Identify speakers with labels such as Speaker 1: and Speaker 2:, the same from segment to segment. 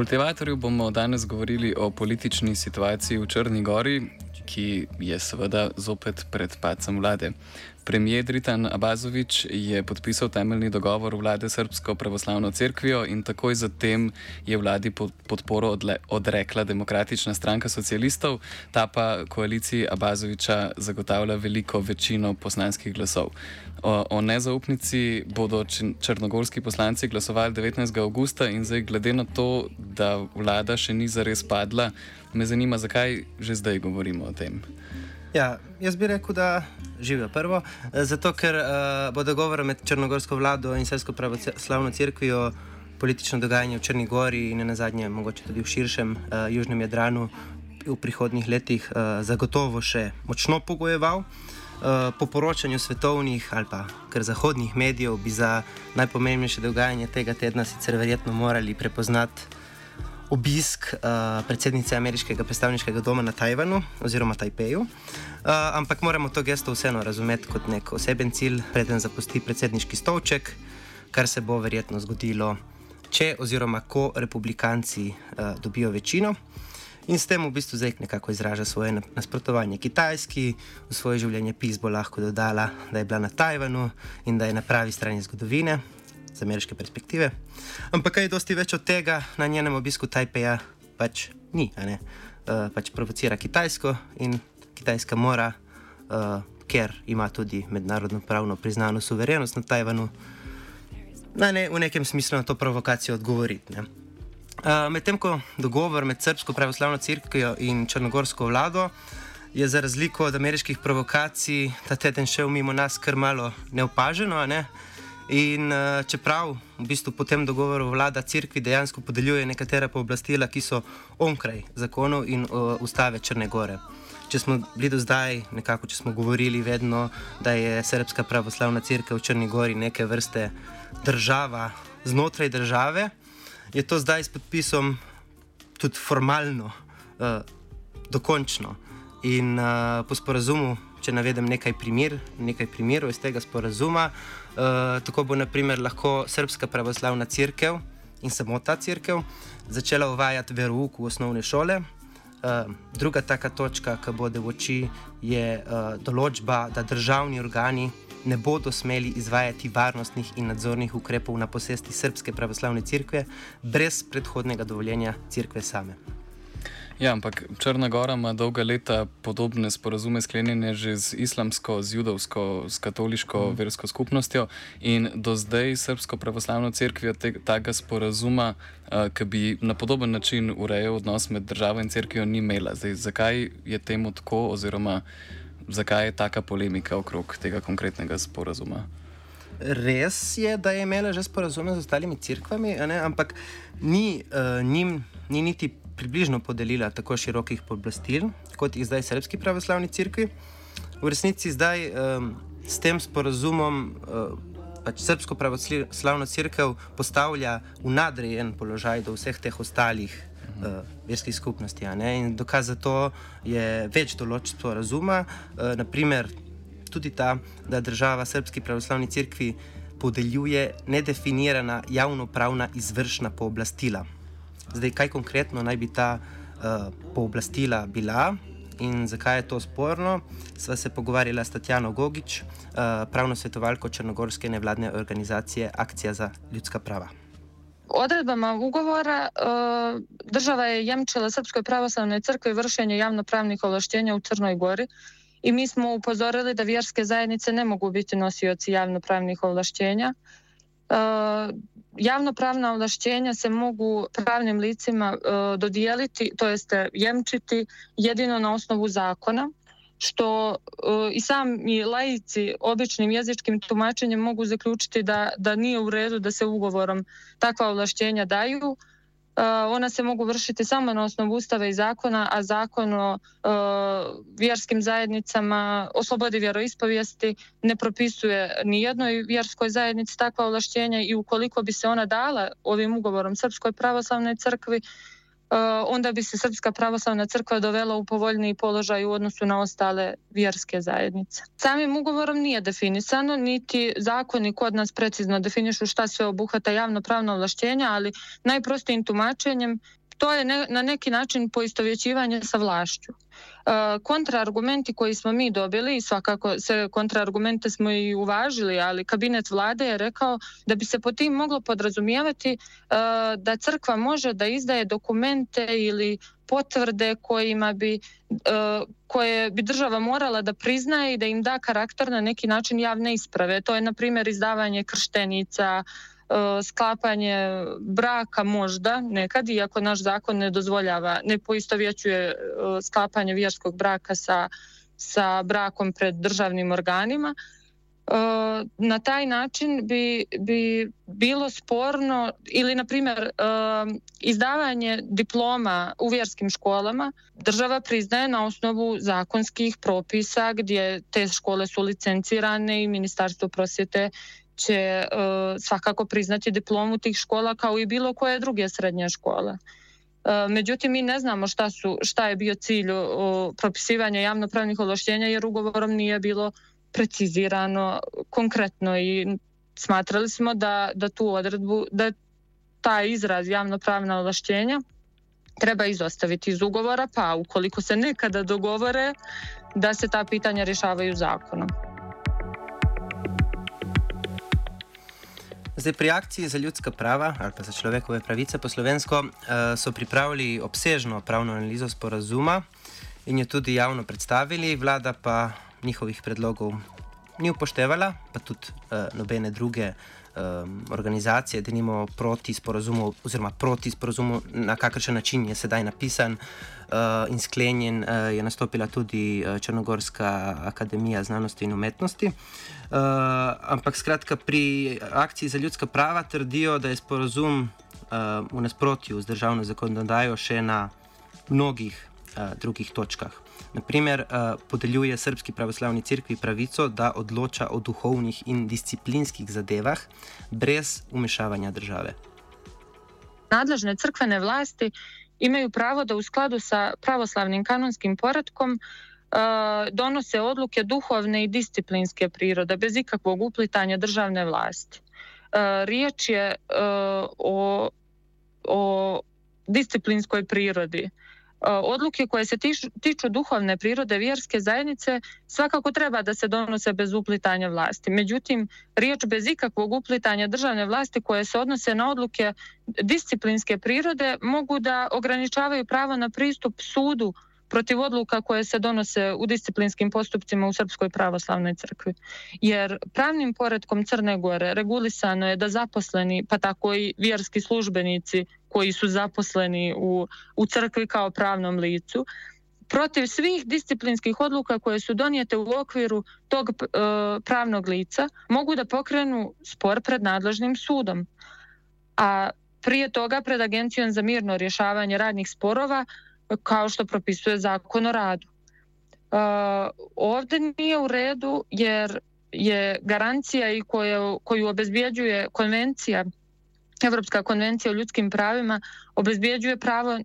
Speaker 1: Kultivatorju bomo danes govorili o politični situaciji v Črni Gori, ki je seveda zopet pred pacem vlade. Premijer Dritan Abazovič je podpisal temeljni dogovor vlade Srpsko pravoslavno cerkvijo in takoj zatem je vladi podporo odrekla demokratična stranka socialistov, ta pa koaliciji Abazoviča zagotavlja veliko večino poslanskih glasov. O, o nezaupnici bodo črnogorski poslanci glasovali 19. augusta in zdaj glede na to, da vlada še ni zares padla, me zanima, zakaj že zdaj govorimo o tem.
Speaker 2: Ja, jaz bi rekel, da živijo prvo, zato ker uh, bo dogovor med Črnogorsko vlado in Srpsko pravoslavno crkvijo politično dogajanje v Črni Gori in na zadnje, mogoče tudi v širšem uh, južnem Jadranu v prihodnih letih uh, zagotovo še močno pogojeval. Uh, po poročanju svetovnih ali pa kar zahodnih medijev bi za najpomembnejše dogajanje tega tedna sicer verjetno morali prepoznati obisk uh, predsednice ameriškega predstavniškega doma na Tajvanu oziroma Tajpeju. Uh, ampak moramo to gesto vseeno razumeti kot nek oseben cilj, preden zapusti predsedniški stolček, kar se bo verjetno zgodilo, če oziroma ko republikanci uh, dobijo večino. In s tem v bistvu zdaj nekako izraža svoje nasprotovanje Kitajski, v svoje življenje pis bo lahko dodala, da je bila na Tajvanu in da je na pravi strani zgodovine, z ameriške perspektive. Ampak kaj je dosti več od tega na njenem obisku Tajpeja, pač ni. Uh, pač provocira Kitajsko in Kitajska mora, uh, ker ima tudi mednarodno pravno priznano suverenost na Tajvanu, na ne, v nekem smislu na to provokacijo odgovoriti. Uh, Medtem ko dogovor med Srpsko pravoslavno crkvijo in Črnogorsko vlado je za razliko od ameriških provokacij ta teden šel mimo nas kar malo neopaženo, ne? uh, In uh, čeprav v bistvu po tem dogovoru vlada crkvi dejansko podeljuje nekatera pooblastila, ki so onkraj zakonov in uh, ustave Črne Gore. Če smo bili do zdaj, nekako, če smo govorili vedno, da je Srpska pravoslavna crkva v Črni Gori neke vrste država znotraj države, je to zdaj s podpisom tudi formalno, uh, dokončno. In uh, po sporazumu, če navedem nekaj, primer, nekaj primerov iz tega sporazuma, Eh, tako bo naprimer, lahko Srpska pravoslavna crkva in samo ta crkva začela uvajati verouk v osnovne šole. Uh, druga taka točka, ki bo v oči, je uh, določba, da državni organi ne bodo smeli izvajati varnostnih in nadzornih ukrepov na posesti Srpske pravoslavne crkve brez predhodnega dovoljenja crkve same.
Speaker 1: Ja, ampak Črna Gora ima dolga leta podobne sporazume sklenjene že z islamsko, z judovsko, s katoliško mm. versko skupnostjo in do zdaj Srpsko pravoslavno crkvijo tega sporazuma, uh, ki bi na podoben način urejal odnos med državo in crkvijo, ni imela. Zdaj, zakaj je temu tako oziroma zakaj je taka polemika okrog tega konkretnega sporazuma?
Speaker 2: Res je, da je imela že sporazume z ostalimi crkvami, ampak ni, uh, njim, ni niti približno podelila tako širokih pooblastil, kot jih zdaj Srpski pravoslavni crkvi. V resnici zdaj um, s tem sporazumom uh, pač Srpsko pravoslavno crkv postavlja v nadrejen položaj do vseh teh ostalih uh, verskih skupnosti. In dokaz za to je več določb sporazuma, uh, naprimer tudi ta, da država Srpski pravoslavni crkvi podeljuje nedefinirana javnopravna izvršna pooblastila. Zdaj, kaj konkretno naj bi ta uh, pooblastila bila in zakaj je to sporno, sva se pogovarjala s Tatjano Gogič, uh, pravno svetovalko Črnogorske nevladne organizacije Akcija za ljudska prava.
Speaker 3: odredbama ugovora e, država je jemčila Srpskoj pravoslavnoj crkvi vršenje javnopravnih ovlaštenja u Crnoj Gori i mi smo upozorili da vjerske zajednice ne mogu biti nosioci javnopravnih ovlaštenja. E, javnopravna ovlaštenja se mogu pravnim licima e, dodijeliti, to jeste jemčiti jedino na osnovu zakona što uh, i sami laici običnim jezičkim tumačenjem mogu zaključiti da, da nije u redu da se ugovorom takva ovlašćenja daju. Uh, ona se mogu vršiti samo na osnovu ustava i zakona, a zakon o uh, vjerskim zajednicama, o slobodi vjeroispovijesti ne propisuje ni jednoj vjerskoj zajednici takva ovlašćenja i ukoliko bi se ona dala ovim ugovorom Srpskoj pravoslavnoj crkvi, onda bi se Srpska pravoslavna crkva dovela u povoljniji položaj u odnosu na ostale vjerske zajednice. Samim ugovorom nije definisano, niti zakoni kod nas precizno definišu šta sve obuhvata javno pravno ovlašćenja, ali najprostijim tumačenjem to je ne, na neki način poistovjećivanje sa vlašću. E, kontraargumenti koji smo mi dobili svakako sve kontraargumente smo i uvažili, ali kabinet vlade je rekao da bi se po tim moglo podrazumijevati e, da crkva može da izdaje dokumente ili potvrde kojima bi e, koje bi država morala da priznaje i da im da karakter na neki način javne isprave. To je na primjer izdavanje krštenica, sklapanje braka možda nekad, iako naš zakon ne dozvoljava, ne poistovjećuje e, sklapanje vjerskog braka sa, sa brakom pred državnim organima, e, na taj način bi, bi bilo sporno ili na primjer izdavanje diploma u vjerskim školama država priznaje na osnovu zakonskih propisa gdje te škole su licencirane i ministarstvo prosvjete će uh, svakako priznati diplomu tih škola kao i bilo koje druge srednje škole. Uh, međutim, mi ne znamo šta, su, šta je bio cilj uh, propisivanja javnopravnih ovlaštenja jer ugovorom nije bilo precizirano konkretno i smatrali smo da, da tu odredbu, da taj izraz javnopravna ovlaštenja treba izostaviti iz ugovora, pa ukoliko se nekada dogovore da se ta pitanja rješavaju zakonom.
Speaker 2: Zdaj, pri akciji za ljudska prava ali pa za človekove pravice po slovensko eh, so pripravili obsežno pravno analizo sporazuma in jo tudi javno predstavili, vlada pa njihovih predlogov ni upoštevala, pa tudi uh, nobene druge um, organizacije, da nimo proti sporazumu, oziroma proti sporazumu, na kakršen način je sedaj napisan uh, in sklenjen, uh, je nastopila tudi uh, Črnogorska akademija znanosti in umetnosti. Uh, ampak skratka, pri akciji za ljudska prava trdijo, da je sporazum uh, v nasprotju z državno zakonodajo še na mnogih uh, drugih točkah. Naprimer, uh, podeljuje Srpski pravoslavni crkvi pravico, da odloča o duhovnih in disciplinskih zadevah brez umešavanja države.
Speaker 3: Nadležne crkvene vlasti imaju pravo da u skladu sa pravoslavnim kanonskim poredkom uh, donose odluke duhovne i disciplinske prirode bez ikakvog uplitanja državne vlasti. Uh, riječ je o, o disciplinskoj prirodi. Uh, odluke koje se tiču duhovne prirode vjerske zajednice svakako treba da se donose bez uplitanja vlasti. Međutim, riječ bez ikakvog uplitanja državne vlasti koje se odnose na odluke disciplinske prirode mogu da ograničavaju pravo na pristup sudu protiv odluka koje se donose u disciplinskim postupcima u Srpskoj pravoslavnoj crkvi. Jer pravnim poredkom Crne Gore regulisano je da zaposleni, pa tako i vjerski službenici koji su zaposleni u, u crkvi kao pravnom licu, protiv svih disciplinskih odluka koje su donijete u okviru tog e, pravnog lica mogu da pokrenu spor pred nadležnim sudom. A prije toga pred Agencijom za mirno rješavanje radnih sporova kao što propisuje zakon o radu. Uh, ovde nije u redu jer je garancija i koju, koju obezbijeđuje konvencija Evropska konvencija o ljudskim pravima obezbijeđuje pravo uh,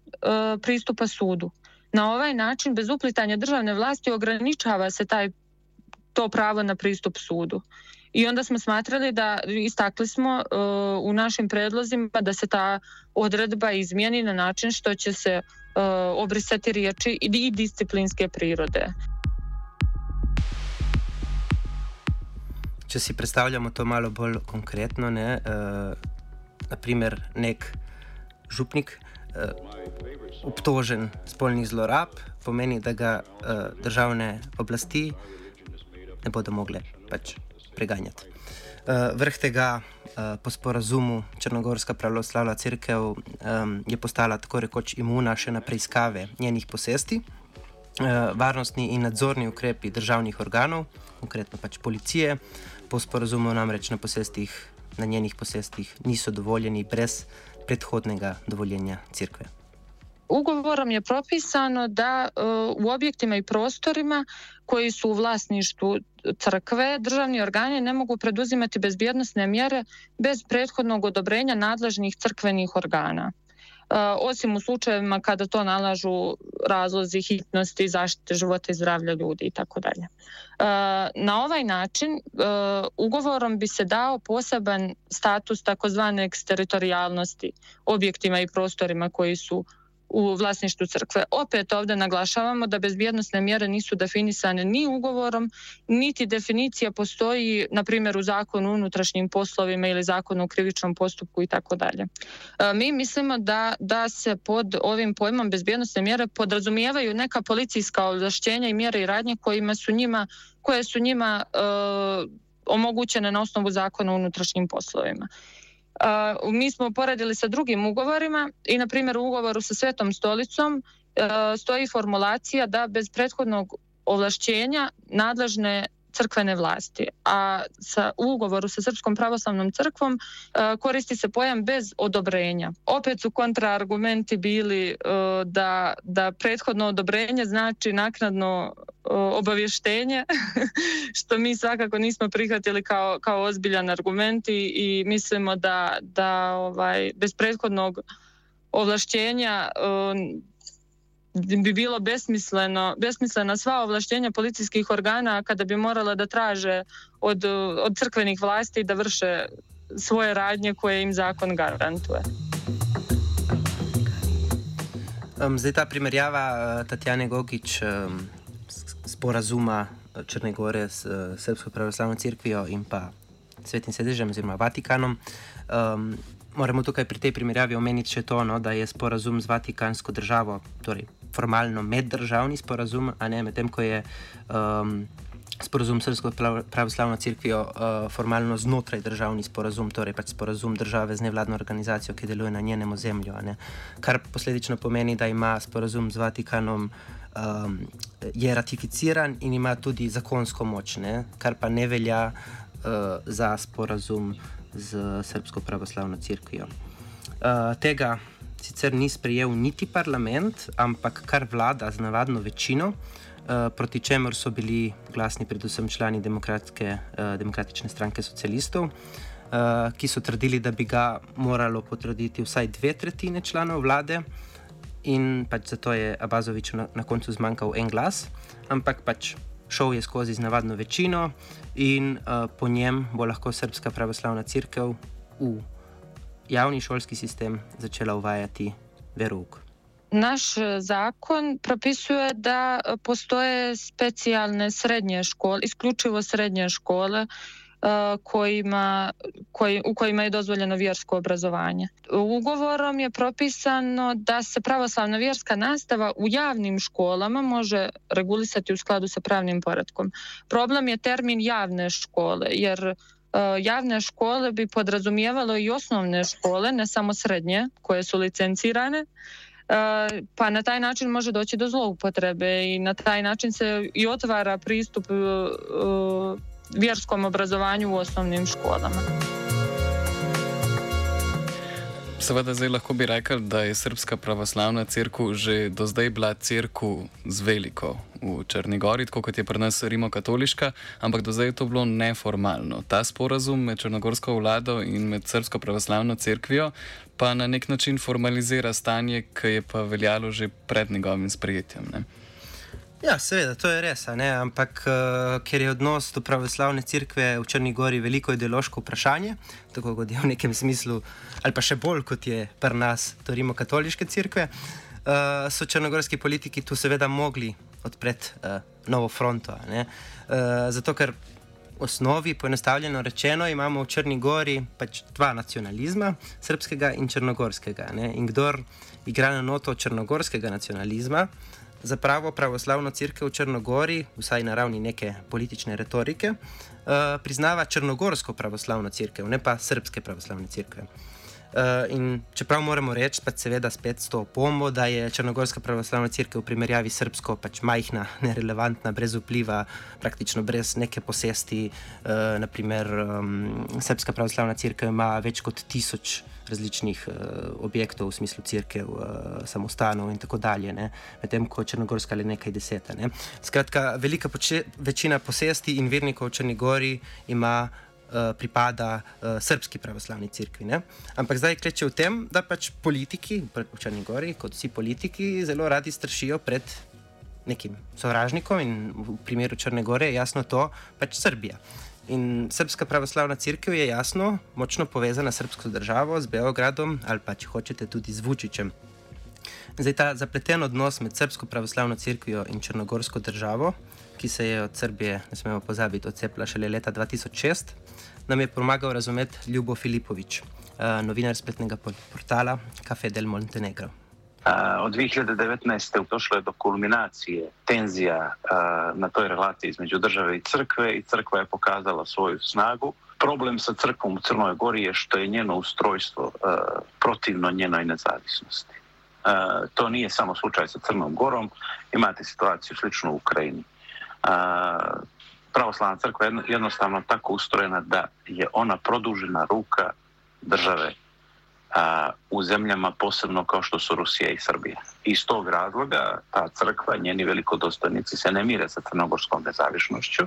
Speaker 3: pristupa sudu. Na ovaj način bez uplitanja državne vlasti ograničava se taj to pravo na pristup sudu. I onda smo smatrali da istakli smo uh, u našim predlozima da se ta odredba izmijeni na način što će se obrisati riječi i, disciplinske prirode.
Speaker 2: Če si predstavljamo to malo bolj konkretno, ne, uh, naprimer nek župnik uh, obtožen spolnih zlorab, pomeni, da ga uh, državne oblasti ne bodo mogle pač preganjati. Uh, vrh tega, uh, po sporazumu, Črnogorska pravoslavna crkva je postala tako rekoč imuna še na preiskave njenih posesti. Uh, varnostni in nadzorni ukrepi državnih organov, konkretno pač policije, po sporazumu namreč na, posestih, na njenih posestih niso dovoljeni brez prethodnega dovoljenja crkve.
Speaker 3: Ugovorom je propisano da uh, u objektima i prostorima koji su u vlasništvu crkve državni organi ne mogu preduzimati bezbjednostne mjere bez prethodnog odobrenja nadležnih crkvenih organa. Uh, osim u slučajevima kada to nalažu razlozi hitnosti, zaštite života i zdravlja ljudi i tako dalje. Uh, na ovaj način ugovorom bi se dao poseban status takozvane eksteritorijalnosti objektima i prostorima koji su u vlasništvu crkve. Opet ovdje naglašavamo da bezbjednostne mjere nisu definisane ni ugovorom, niti definicija postoji, na primjer, u zakonu unutrašnjim poslovima ili zakonu o krivičnom postupku i tako dalje. Mi mislimo da, da se pod ovim pojmom bezbjednostne mjere podrazumijevaju neka policijska ovlašćenja i mjere i radnje kojima su njima, koje su njima e, omogućene na osnovu zakona o unutrašnjim poslovima. Uh, mi smo poredili sa drugim ugovorima i na primjer u ugovoru sa Svetom stolicom uh, stoji formulacija da bez prethodnog ovlašćenja nadležne crkvene vlasti, a sa u ugovoru sa Srpskom pravoslavnom crkvom uh, koristi se pojam bez odobrenja. Opet su kontraargumenti bili uh, da, da prethodno odobrenje znači naknadno obavještenje, što mi svakako nismo prihvatili kao, kao ozbiljan argument i, i mislimo da, da ovaj, bez prethodnog ovlašćenja bi bilo besmisleno, besmislena sva ovlaštenja policijskih organa kada bi morala da traže od, od crkvenih vlasti da vrše svoje radnje koje im zakon garantuje.
Speaker 2: Um, zdaj ta primerjava uh, Tatjane Gogič um, sporazuma Črne Gore s uh, Srpsko pravoslavno crkvijo in pa Svetim sedežem oziroma Vatikanom. Um, moramo tukaj pri tej primerjavi omeniti še to, no, da je sporazum z Vatikansko državo, torej formalno meddržavni sporazum, a ne medtem, ko je um, sporazum Srpsko pravoslavno crkvijo uh, formalno znotraj državni sporazum, torej pač sporazum države z nevladno organizacijo, ki deluje na njenem ozemlju. Kar posledično pomeni, da ima sporazum z Vatikanom. Um, je ratificiran in ima tudi zakonsko moč, ne? kar pa ne velja uh, za sporazum z Srpsko pravoslavno crkvijo. Uh, tega sicer ni sprejel niti parlament, ampak kar vlada z navadno večino, uh, proti čemer so bili glasni predvsem člani uh, demokratične stranke socialistov, uh, ki so trdili, da bi ga moralo potrditi vsaj dve tretjine članov vlade. In pač zato je Abazoviču na, na koncu zmanjkal en glas, ampak pač šel je skozi z navadno večino in uh, po njem bo lahko Srpska pravoslavna crkva v javni šolski sistem začela uvajati verouk.
Speaker 3: Naš eh, zakon propisuje da eh, postoje specijalne srednje škole, isključivo srednje škole, kojima, koji, u kojima je dozvoljeno vjersko obrazovanje. Ugovorom je propisano da se pravoslavna vjerska nastava u javnim školama može regulisati u skladu sa pravnim poredkom. Problem je termin javne škole, jer javne škole bi podrazumijevalo i osnovne škole, ne samo srednje, koje su licencirane, pa na taj način može doći do zloupotrebe i na taj način se i otvara pristup vjerskom obrazovanju u osnovnim školama.
Speaker 1: Seveda, zdaj lahko bi rekel, da je Srpska pravoslavna crkva že do zdaj bila crkva z veliko v Črnegori, tako kot je pri nas Rimokatoliška, ampak do zdaj je to bilo neformalno. Ta sporazum med Črnogorsko vlado in med Srpsko pravoslavno crkvijo pa na nek način formalizira stanje, ki je pa veljalo že pred njegovim sprejetjem. Ne?
Speaker 2: Ja, seveda, to je res, ampak uh, ker je odnos do pravoslavne cerkve v Črni Gori veliko ideološko vprašanje, tako kot je v nekem smislu, ali pa še bolj kot je pri nas, to rimo katoliške cerkve, uh, so črnogorski politiki tu seveda mogli odpreti uh, novo fronto. Uh, zato, ker osnovi, poenostavljeno rečeno, imamo v Črni Gori pač dva nacionalizma, srpskega in črnogorskega. Ne? In kdor igra na noto črnogorskega nacionalizma, za pravo pravoslavno crkvo v Črnogori, vsaj na ravni neke politične retorike, uh, priznava črnogorsko pravoslavno crkvo, ne pa srpske pravoslavne crkve. Uh, čeprav moramo reči, pa seveda spet s to opombo, da je Črnogorska pravoslavna crkva v primerjavi s srpsko pač majhna, nerelevantna, brez vpliva, praktično brez neke posesti. Uh, naprimer, um, Srpska pravoslavna crkva ima več kot tisoč različnih uh, objektov, v smislu crkve, uh, samostanov in tako dalje, medtem ko Črnogorska le nekaj deseta. Ne? Skratka, velika večina posesti in vernikov v Črni Gori ima. Eh, pripada uh, srpski pravoslavni crkvi. Ne? Ampak zdaj kleče v tem, da pač politiki, v Črni Gori, kot vsi politiki, zelo radi strašijo pred nekim sovražnikom in v primeru Črne Gore je jasno to, pač Srbija. In srpska pravoslavna crkva je jasno, močno povezana s srpsko državo, z Beogradom ali pa če hočete tudi z Vučičem. Zdaj ta zapleten odnos med srpsko pravoslavno crkvijo in črnogorsko državo, ki se je od Srbije, ne smemo pozabiti, odcepila šele leta 2006, nam je pomagal razumeti Ljubo Filipovič, eh, novinar spletnega portala Cafe del Montenegro.
Speaker 4: Od 2019. došlo je do kulminacije tenzija na toj relaciji između države i crkve i crkva je pokazala svoju snagu. Problem sa crkvom u Crnoj Gori je što je njeno ustrojstvo protivno njenoj nezavisnosti. To nije samo slučaj sa Crnom Gorom, imate situaciju sličnu u Ukrajini pravoslavna crkva je jednostavno tako ustrojena da je ona produžena ruka države a, u zemljama posebno kao što su Rusija i Srbija. Iz tog razloga ta crkva, njeni velikodostojnici se ne mire sa crnogorskom nezavišnošću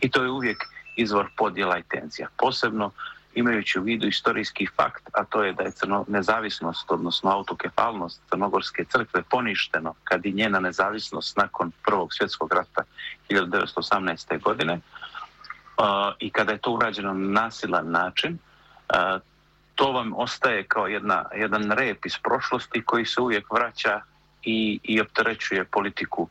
Speaker 4: i to je uvijek izvor podjela i tenzija. Posebno imajući u vidu istorijski fakt, a to je da je crno, nezavisnost, odnosno autokefalnost Crnogorske crkve poništeno kad i njena nezavisnost nakon Prvog svjetskog rata 1918. godine i kada je to urađeno na nasilan način, to vam ostaje kao jedna, jedan rep iz prošlosti koji se uvijek vraća i, i opterećuje politiku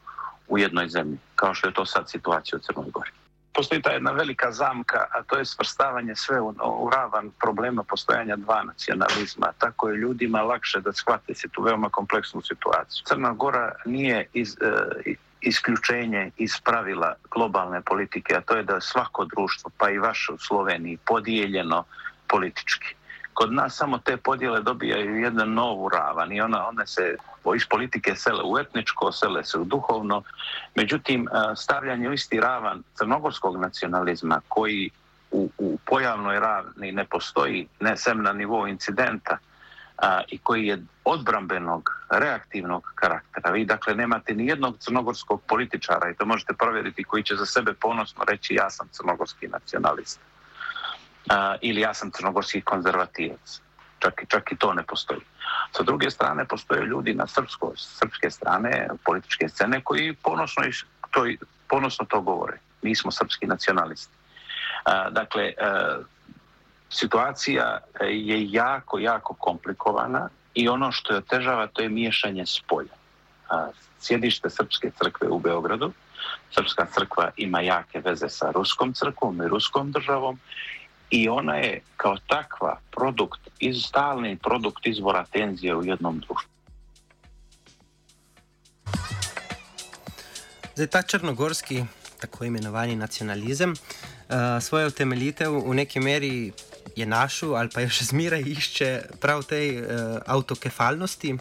Speaker 4: u jednoj zemlji, kao što je to sad situacija u Crnoj Gori postoji ta jedna velika zamka, a to je svrstavanje sve u, u ravan problema postojanja dva nacionalizma. Tako je ljudima lakše da shvate se tu veoma kompleksnu situaciju. Crna Gora nije iz, e, isključenje iz pravila globalne politike, a to je da svako društvo, pa i vaše u Sloveniji, podijeljeno politički kod nas samo te podjele dobijaju jedan novu ravan i ona, one se iz politike sele u etničko, sele se u duhovno. Međutim, stavljanje u isti ravan crnogorskog nacionalizma koji u, u pojavnoj ravni ne postoji, ne sem na nivou incidenta, a, i koji je odbrambenog, reaktivnog karaktera. Vi dakle nemate ni jednog crnogorskog političara i to možete provjeriti koji će za sebe ponosno reći ja sam crnogorski nacionalista ili ja sam crnogorski konzervativac. Čak, čak i to ne postoji. Sa druge strane, postoje ljudi na srpsko, srpske strane političke scene koji ponosno, to, ponosno to govore. Mi smo srpski nacionalisti. dakle, situacija je jako, jako komplikovana i ono što je otežava to je miješanje s polja. Sjedište Srpske crkve u Beogradu. Srpska crkva ima jake veze sa Ruskom crkvom i Ruskom državom i ona je kao takva produkt, iz, stalni produkt izbora tenzije u jednom društvu.
Speaker 2: Zdaj, ta črnogorski, tako imenovani nacionalizem, uh, svojo utemeljitev v neki meri je našel ali pa jo še zmeraj išče prav tej uh, avtokefalnosti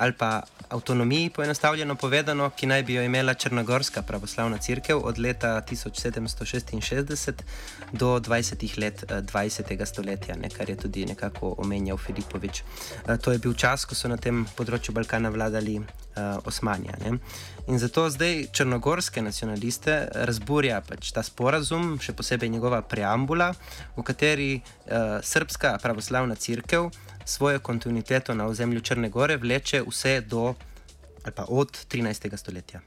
Speaker 2: ali pa avtonomiji, poenostavljeno povedano, ki naj bi jo imela Črnogorska pravoslavna crkva od leta 1766 do 20. let 20. Eh, stoletja, ne, kar je tudi nekako omenjal Filipovič. Eh, to je bil čas, ko so na tem področju Balkana vladali uh, Osmanija. Ne. In zato zdaj črnogorske nacionaliste razburja pač ta sporazum, še posebej njegova preambula, v kateri uh, srpska pravoslavna crkva svojo kontinuiteto na ozemlju Črne Gore vleče vse do ali pa od 13. stoletja.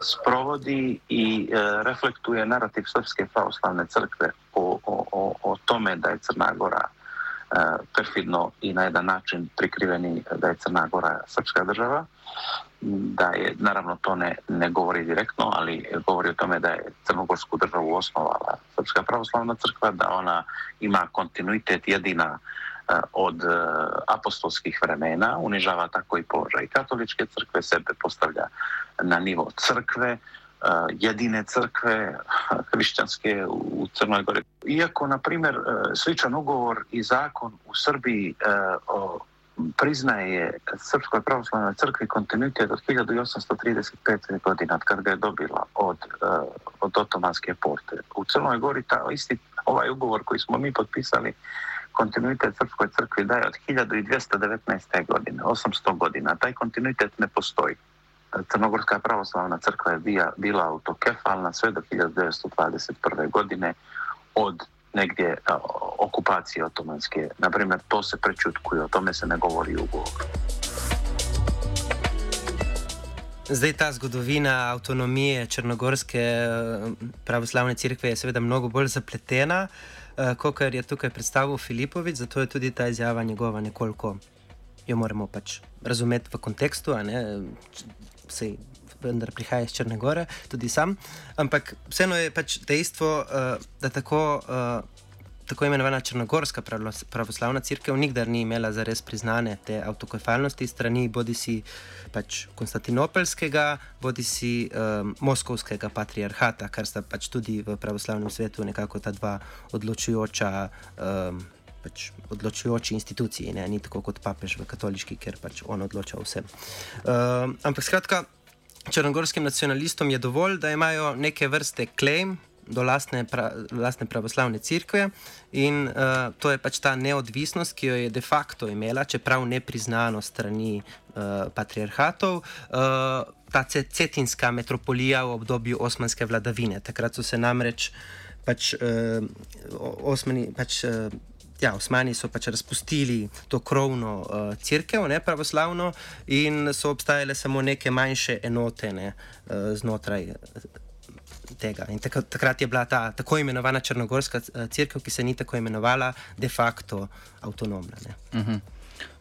Speaker 4: Sprovodi i e, reflektuje narativ Srpske pravoslavne crkve o, o, o, o tome da je Crna Gora e, perfidno i na jedan način prikriveni da je Crna Gora srpska država. Da je, naravno to ne, ne govori direktno, ali govori o tome da je Crnogorsku državu osnovala Srpska pravoslavna crkva, da ona ima kontinuitet jedina od apostolskih vremena, unižava tako i položaj katoličke crkve, sebe postavlja na nivo crkve, jedine crkve hrišćanske u Crnoj Gori. Iako, na primjer, sličan ugovor i zakon u Srbiji priznaje Srpskoj pravoslavnoj crkvi kontinuitet od 1835. godina, od kad ga je dobila od, od Otomanske porte. U Crnoj Gori ta isti ovaj ugovor koji smo mi potpisali kontinuitet Srpskoj crkvi daje od 1219. godine, 800 godina. Taj kontinuitet ne postoji. Crnogorska pravoslavna crkva je bila, bila autokefalna sve do 1921. godine od negdje a, okupacije otomanske. Naprimjer, to se prečutkuje, o tome se ne govori u ugovoru.
Speaker 2: Zdaj ta zgodovina avtonomije Črnogorske pravoslavne cerkve je seveda mnogo bolj zapletena, kot je tukaj predstavil Filipovič, zato je tudi ta izjava njegova nekoliko, jo moramo pač razumeti v kontekstu, sej vendar prihaja iz Črne Gore, tudi sam. Ampak vseeno je pač dejstvo, uh, da tako, uh, tako imenovana Črnogorska pravoslavna crkva nikdar ni imela zares priznane te avtokefalnosti strani bodi si pač Konstantinopelskega, bodi si um, Moskovskega patriarhata, kar sta pač tudi v pravoslavnem svetu nekako ta dva odločujoča. Um, Pač odločujoči instituciji, ne? ni tako kot papež v katoliški, ker pač on odloča vse. Uh, ampak skratka, črnogorskim nacionalistom je dovolj, da imajo neke vrste claim do lastne, pra, lastne pravoslavne cerkve in uh, to je pač ta neodvisnost, ki jo je de facto imela, čeprav ne priznano strani uh, patriarhatov. Uh, ta cetinska metropolija v obdobju osmanske vladavine. Takrat so se namreč pač, uh, osmani, pač uh, ja, Osmani so pač razpustili to krovno uh, crkvo, ne pravoslavno, in so obstajale samo neke manjše enote ne, uh, znotraj. Tega. In takrat, takrat je bila ta tako imenovana Črnogorska crkva, ki se ni tako imenovala, de facto avtonomna. Uh
Speaker 1: mhm. -huh.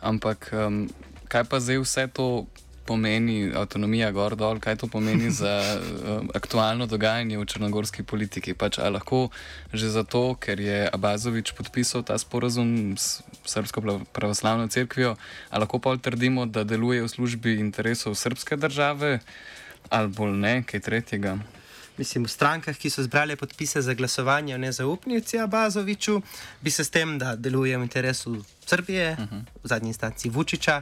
Speaker 1: Ampak um, kaj pa zdaj vse to pomeni avtonomija gor dol, kaj to pomeni za uh, aktualno dogajanje v črnogorski politiki. Pač, lahko že zato, ker je Abazovič podpisal ta sporazum s Srpsko pravoslavno crkvijo, ali lahko pa trdimo, da deluje v službi interesov srpske države ali bolj ne, kaj tretjega
Speaker 2: mislim, v strankah, ki so zbrali podpise za glasovanje o nezaupnici Abazoviču, bi se s tem, da deluje v interesu Srbije, uh -huh. v zadnji instanci Vučiča,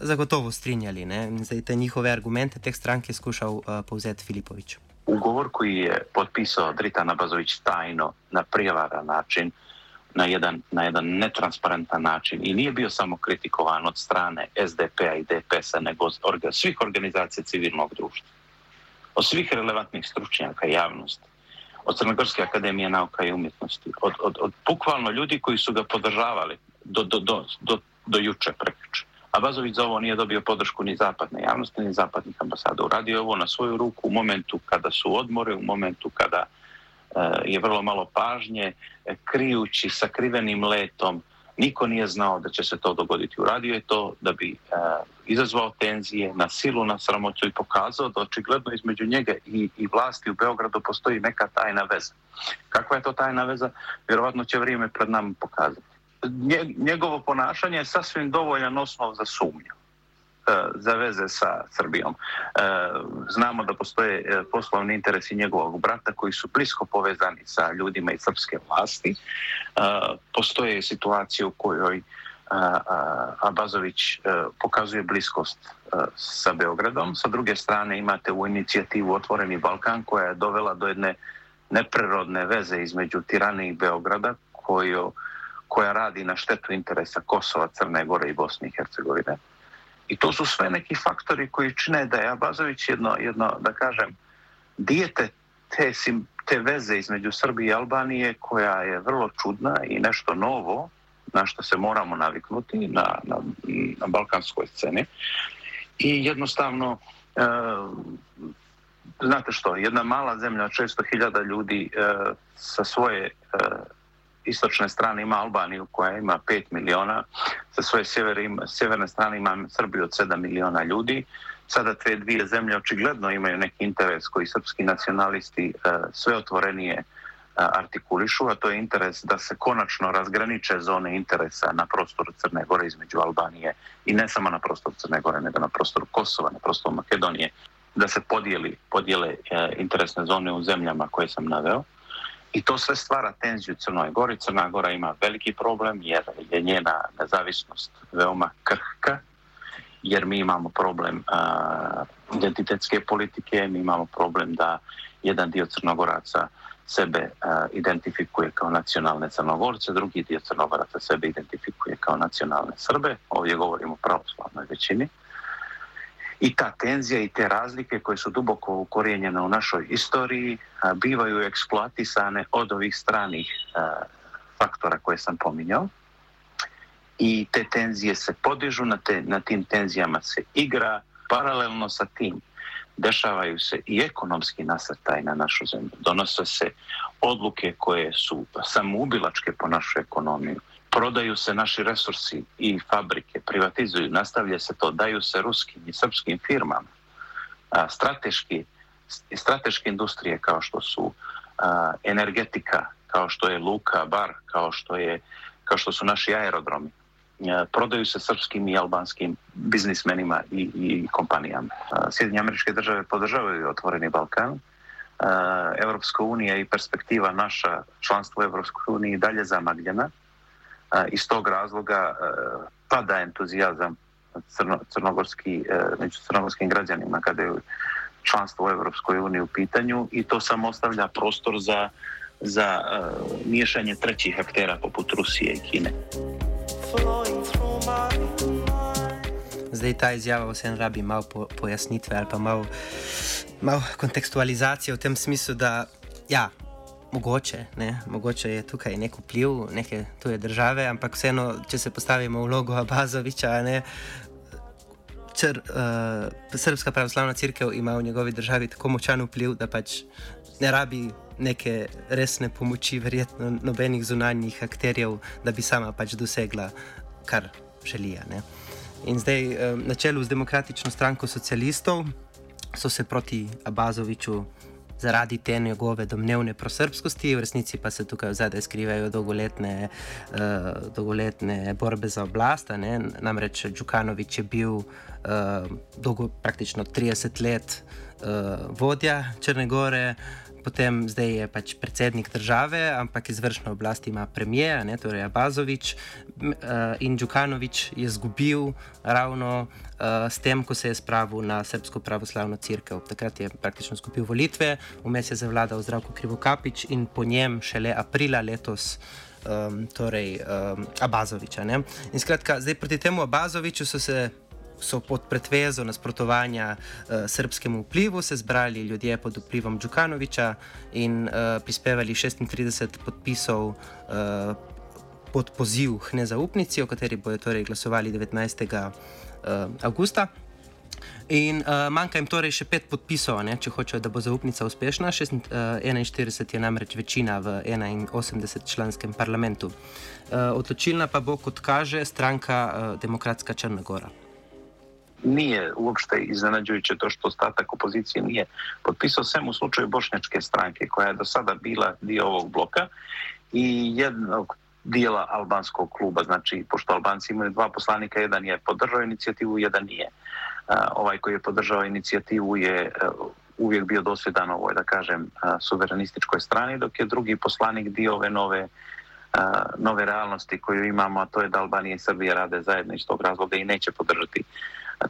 Speaker 2: zagotovo strinjali. Zdaj, te njihove argumente teh strank je skušal uh, povzeti Filipovič.
Speaker 4: Ugovor koji je potpisao Dritan Abazović tajno na prijevaran način, na jedan, na jedan netransparentan način i nije bio samo kritikovan od strane SDP-a i DPS-a, nego svih organizacija civilnog društva. Od svih relevantnih stručnjaka javnosti, od Crnogorske akademije nauka i umjetnosti, od, od, od bukvalno ljudi koji su ga podržavali do, do, do, do, do juče prekiče. A Bazović za ovo nije dobio podršku ni zapadne javnosti, ni zapadnih ambasada. Uradio ovo na svoju ruku u momentu kada su odmore, u momentu kada e, je vrlo malo pažnje, e, krijući sakrivenim letom Niko nije znao da će se to dogoditi. Uradio je to da bi e, izazvao tenzije, na silu, na sramoću i pokazao da očigledno između njega i, i vlasti u Beogradu postoji neka tajna veza. Kakva je to tajna veza? Vjerovatno će vrijeme pred nama pokazati. Njegovo ponašanje je sasvim dovoljan osnov za sumnju. E, za veze sa Srbijom. E, znamo da postoje e, poslovni interesi njegovog brata koji su blisko povezani sa ljudima iz srpske vlasti. Postoje situacije u kojoj Abazović pokazuje bliskost sa Beogradom. Sa druge strane imate u inicijativu Otvoreni Balkan koja je dovela do jedne neprerodne veze između Tirane i Beograda koju, koja radi na štetu interesa Kosova, Crne Gore i Bosne i Hercegovine. I to su sve neki faktori koji čine da je Abazović jedno, jedno da kažem, dijete te, te veze između Srbije i Albanije koja je vrlo čudna i nešto novo na što se moramo naviknuti na, na, na balkanskoj sceni. I jednostavno, e, znate što, jedna mala zemlja od 600.000 ljudi e, sa svoje e, istočne strane ima Albaniju koja ima 5 miliona, sa svoje sjeverne strane ima Srbiju od 7 miliona ljudi. Sada te dvije zemlje očigledno imaju neki interes koji srpski nacionalisti e, sve otvorenije artikulišu, a to je interes da se konačno razgraniče zone interesa na prostoru Crne Gore između Albanije i ne samo na prostoru Crne Gore, nego na prostoru Kosova, na prostoru Makedonije, da se podijeli, podijele interesne zone u zemljama koje sam naveo. I to sve stvara tenziju Crnoj Gori. Crna Gora ima veliki problem jer je njena nezavisnost veoma krhka, jer mi imamo problem uh, identitetske politike, mi imamo problem da jedan dio Crnogoraca sebe uh, identifikuje kao nacionalne Crnogorce, drugi dio Crnogoraca sebe identifikuje kao nacionalne Srbe. Ovdje govorimo o pravoslavnoj većini. I ta tenzija i te razlike koje su duboko ukorijenjene u našoj istoriji bivaju eksploatisane od ovih stranih faktora koje sam pominjao i te tenzije se podižu, na, te, na tim tenzijama se igra, paralelno sa tim dešavaju se i ekonomski nasrtaj na našu zemlju. Donose se odluke koje su samoubilačke po našu ekonomiju. Prodaju se naši resursi i fabrike, privatizuju, nastavlja se to, daju se ruskim i srpskim firmama. A, strateški, strateške industrije kao što su energetika, kao što je luka, bar, kao što, je, kao što su naši aerodromi, prodaju se srpskim i albanskim biznismenima i, i kompanijama. Sjedinje američke države podržavaju otvoreni Balkan. Evropska unija i perspektiva naša članstvo u Evropskoj uniji dalje zamagljena. Iz tog razloga pada entuzijazam crno, crnogorski, među crnogorskim građanima kada je članstvo u Evropskoj uniji u pitanju i to samo ostavlja prostor za, za miješanje trećih aktera poput Rusije i Kine.
Speaker 2: Zdaj ta izjava vseeno rabi malo po, pojasnitve ali pa malo, malo kontekstualizacije v tem smislu, da ja, mogoče, ne, mogoče je tukaj nek vpliv neke tuje države, ampak vseeno, če se postavimo v vlogo Abazoviča, ne, čr, uh, Srpska pravoslavna crkva ima v njegovi državi tako močan vpliv, da pač ne rabi neke resne pomoči, verjetno nobenih zunanjih akterjev, da bi sama pač dosegla, kar želi. In zdaj eh, na čelu z demokratično stranko socialistov so se proti Abazoviču zaradi te njegove domnevne prosrpskosti, v resnici pa se tukaj zadaj skrivajo dolgoletne, uh, dolgoletne borbe za oblast. Ne? Namreč Džukanovič je bil uh, dolgo, praktično 30 let uh, vodja Črne Gore. Potem zdaj je pač predsednik države, ampak izvršno oblast ima premijer, ne, torej Abazovič. Uh, in Djukanovič je izgubil ravno uh, s tem, ko se je spravil na Srpsko pravoslavno crkvo. Takrat je praktično izgubil volitve, vmes je zavladal zdravko Krivokapič in po njem šele aprila letos. Um, torej, um, Abazoviča. Ne? In skratka, zdaj proti temu Abazoviču so se so pod pretvezo nasprotovanja uh, srpskemu vplivu se zbrali ljudje pod vplivom Djukanoviča in uh, prispevali 36 podpisov uh, pod poziv k nezaupnici, o kateri bodo torej glasovali 19. Uh, augusta. In uh, manjka jim torej še pet podpisov, ne, če hočejo, da bo zaupnica uspešna. 41 je namreč večina v 81-članskem parlamentu. Uh, odločilna pa bo, kot kaže, stranka uh, Demokratska Črna Gora.
Speaker 4: Nije uopšte iznenađujuće to što ostatak opozicije nije potpisao, sem u slučaju Bošnjačke stranke koja je do sada bila dio ovog bloka i jednog dijela albanskog kluba, znači pošto Albanci imaju dva poslanika, jedan je podržao inicijativu, jedan nije. Ovaj koji je podržao inicijativu je uvijek bio dosljedan ovoj, da kažem, suverenističkoj strani, dok je drugi poslanik dio ove nove nove realnosti koju imamo, a to je da Albanija i Srbija rade zajedno iz tog razloga i neće podržati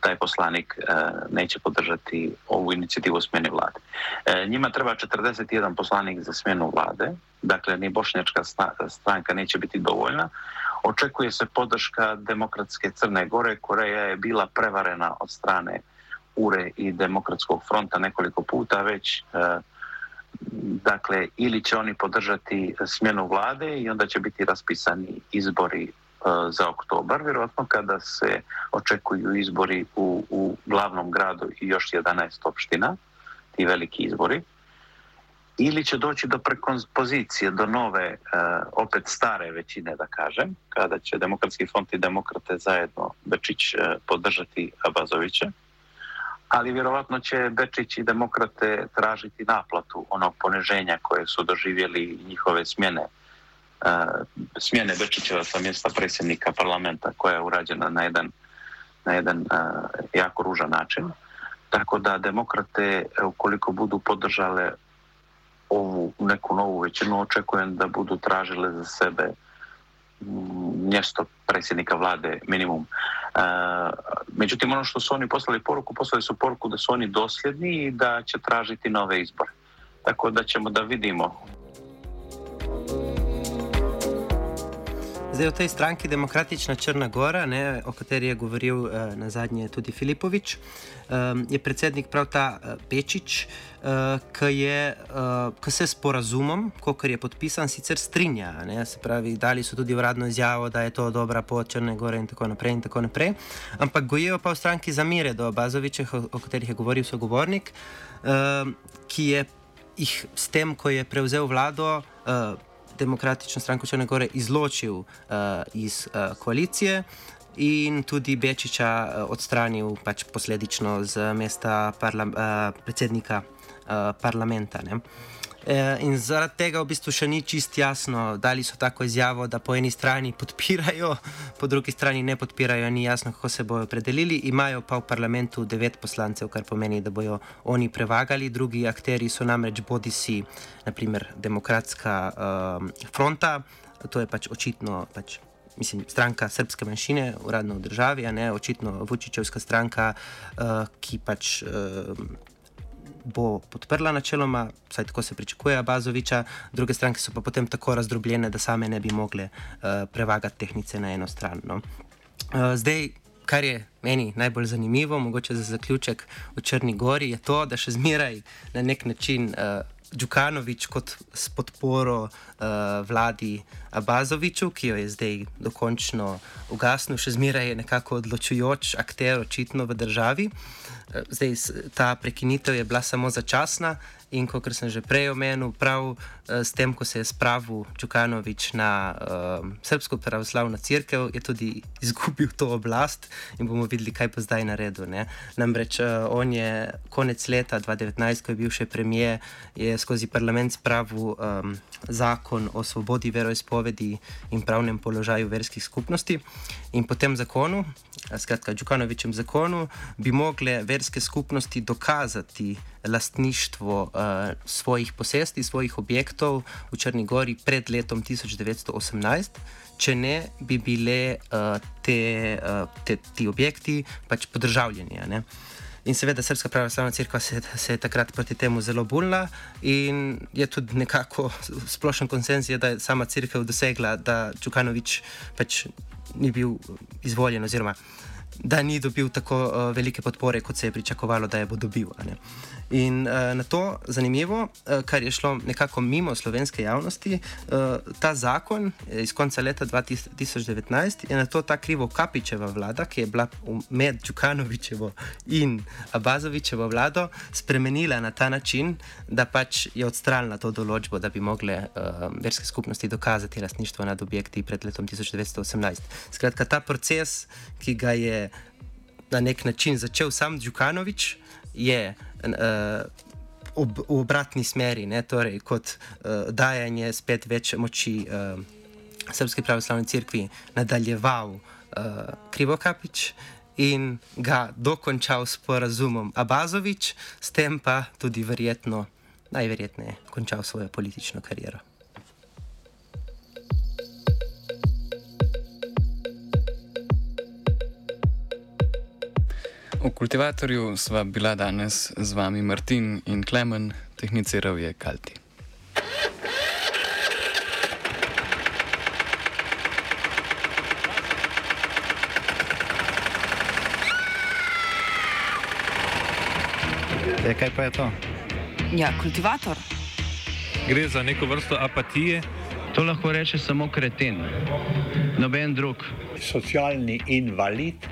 Speaker 4: taj poslanik e, neće podržati ovu inicijativu smjene vlade. E, njima treba 41 poslanik za smjenu vlade, dakle ni bošnjačka stranka neće biti dovoljna. Očekuje se podrška demokratske Crne Gore. Koreja je bila prevarena od strane URE i demokratskog fronta nekoliko puta već e, dakle ili će oni podržati smjenu vlade i onda će biti raspisani izbori za oktobar, vjerojatno kada se očekuju izbori u, u glavnom gradu i još 11 opština, ti veliki izbori, ili će doći do prekompozicije, do nove, opet stare većine, da kažem, kada će Demokratski front i demokrate zajedno Bečić podržati Abazovića, ali vjerovatno će Bečić i demokrate tražiti naplatu onog poneženja koje su doživjeli njihove smjene smjene Bečićeva sa mjesta predsjednika parlamenta koja je urađena na jedan, na jedan jako ružan način. Tako da demokrate, ukoliko budu podržale ovu neku novu većinu, očekujem da budu tražile za sebe mjesto predsjednika vlade minimum. E, međutim, ono što su oni poslali poruku, poslali su poruku da su oni dosljedni i da će tražiti nove izbore. Tako da ćemo da vidimo
Speaker 2: Zdaj, v tej stranki Demokratična Črna Gora, ne, o kateri je govoril eh, na zadnje tudi Filipovič, eh, je predsednik prav ta eh, Pečič, eh, ki se s porazumom, kot je podpisan, sicer strinja. Ne, se pravi, dali so tudi uradno izjavo, da je to dobra pot Črne Gore in tako naprej. In tako naprej. Ampak gojijo pa v stranki zamire do Bazovičev, o, o katerih je govoril sogovornik, eh, ki je jih s tem, ko je prevzel vlado. Eh, demokratično stranko Črne Gore izločil uh, iz uh, koalicije in tudi Bečiča uh, odstranil pač posledično z mesta parla, uh, predsednika uh, parlamenta. Ne. Eh, in zaradi tega v bistvu še ni čist jasno, da li so tako izjavo, da po eni strani podpirajo, po drugi strani ne podpirajo, ni jasno, kako se bodo predelili. Imajo pa v parlamentu devet poslancev, kar pomeni, da bodo oni prevagali, drugi akteri so namreč bodi si, naprimer, demokratska uh, fronta, to je pač očitno. Pač, Mislim, stranka srpske manjšine, uradno v državi, ne očitno Vučičevska stranka, uh, ki pač uh, bo podprla načeloma, vsaj tako se pričakuje Bazoviča, druge stranke so pa potem tako razdrobljene, da same ne bi mogle uh, prevagati tehnice na eno stran. No. Uh, zdaj, kar je meni najbolj zanimivo, mogoče za zaključek v Črni Gori, je to, da še zmeraj na nek način. Uh, Djukanovič kot s podporo uh, vladi Abazoviču, ki jo je zdaj dokončno ugasnil, še zmeraj je nekako odločujoč akter, očitno v državi. Uh, zdaj, ta prekinitev je bila samo začasna, In kot sem že prej omenil, prav uh, s tem, ko se je spravil Čukanovič na uh, Srpsko pravoslavno crkvo, je tudi izgubil to oblast in bomo videli, kaj bo zdaj naredil. Ne? Namreč uh, on je konec leta 2019, ko je bil še premijer, je skozi parlament spravil um, zakon o svobodi veroizpovedi in pravnem položaju verskih skupnosti. In po tem zakonu, skratka, Čukanovičem zakonu, bi mogle verske skupnosti dokazati lastništvo uh, svojih posesti, svojih objektov v Črni Gori pred letom 1918, če ne bi bile uh, te, uh, te, ti objekti pač podržavljeni. In seveda, Srpska pravoslavna crkva se, se je takrat proti temu zelo bunila, in je tudi nekako splošen konsens, je, da je sama crkva dosegla, da Čukanovič pač ni bil izvoljen, oziroma da ni dobil tako uh, velike podpore, kot se je pričakovalo, da je bo dobil. In uh, na to zanimivo, uh, kar je šlo nekako mimo slovenske javnosti, uh, ta zakon iz konca leta 2019 je na to ta krivo Kapičeva vlada, ki je bila med Čukanovičevo in Abazovičevo vlado, spremenila na ta način, da pač je odstranila to določbo, da bi mogle uh, verske skupnosti dokazati lastništvo nad objekti pred letom 1918. Skratka, ta proces, ki ga je na nek način začel sam Djukanovič, je uh, ob, v obratni smeri, ne, torej kot uh, dajanje spet večje moči uh, Srpske pravoslavne cerkvi, nadaljeval uh, Krivokapič. In ga dokončal s porazumom Abazovič, s tem pa tudi verjetno, najverjetneje, končal svojo politično kariero.
Speaker 1: V kultivatorju sva bila danes z vami Martin in Klemen, tehniciral je Kalti.
Speaker 5: E, kaj pa je to?
Speaker 6: Ja, kultivator.
Speaker 7: Gre za neko vrsto apatije.
Speaker 8: To lahko reče samo kreten, noben drug.
Speaker 9: Socialni invalid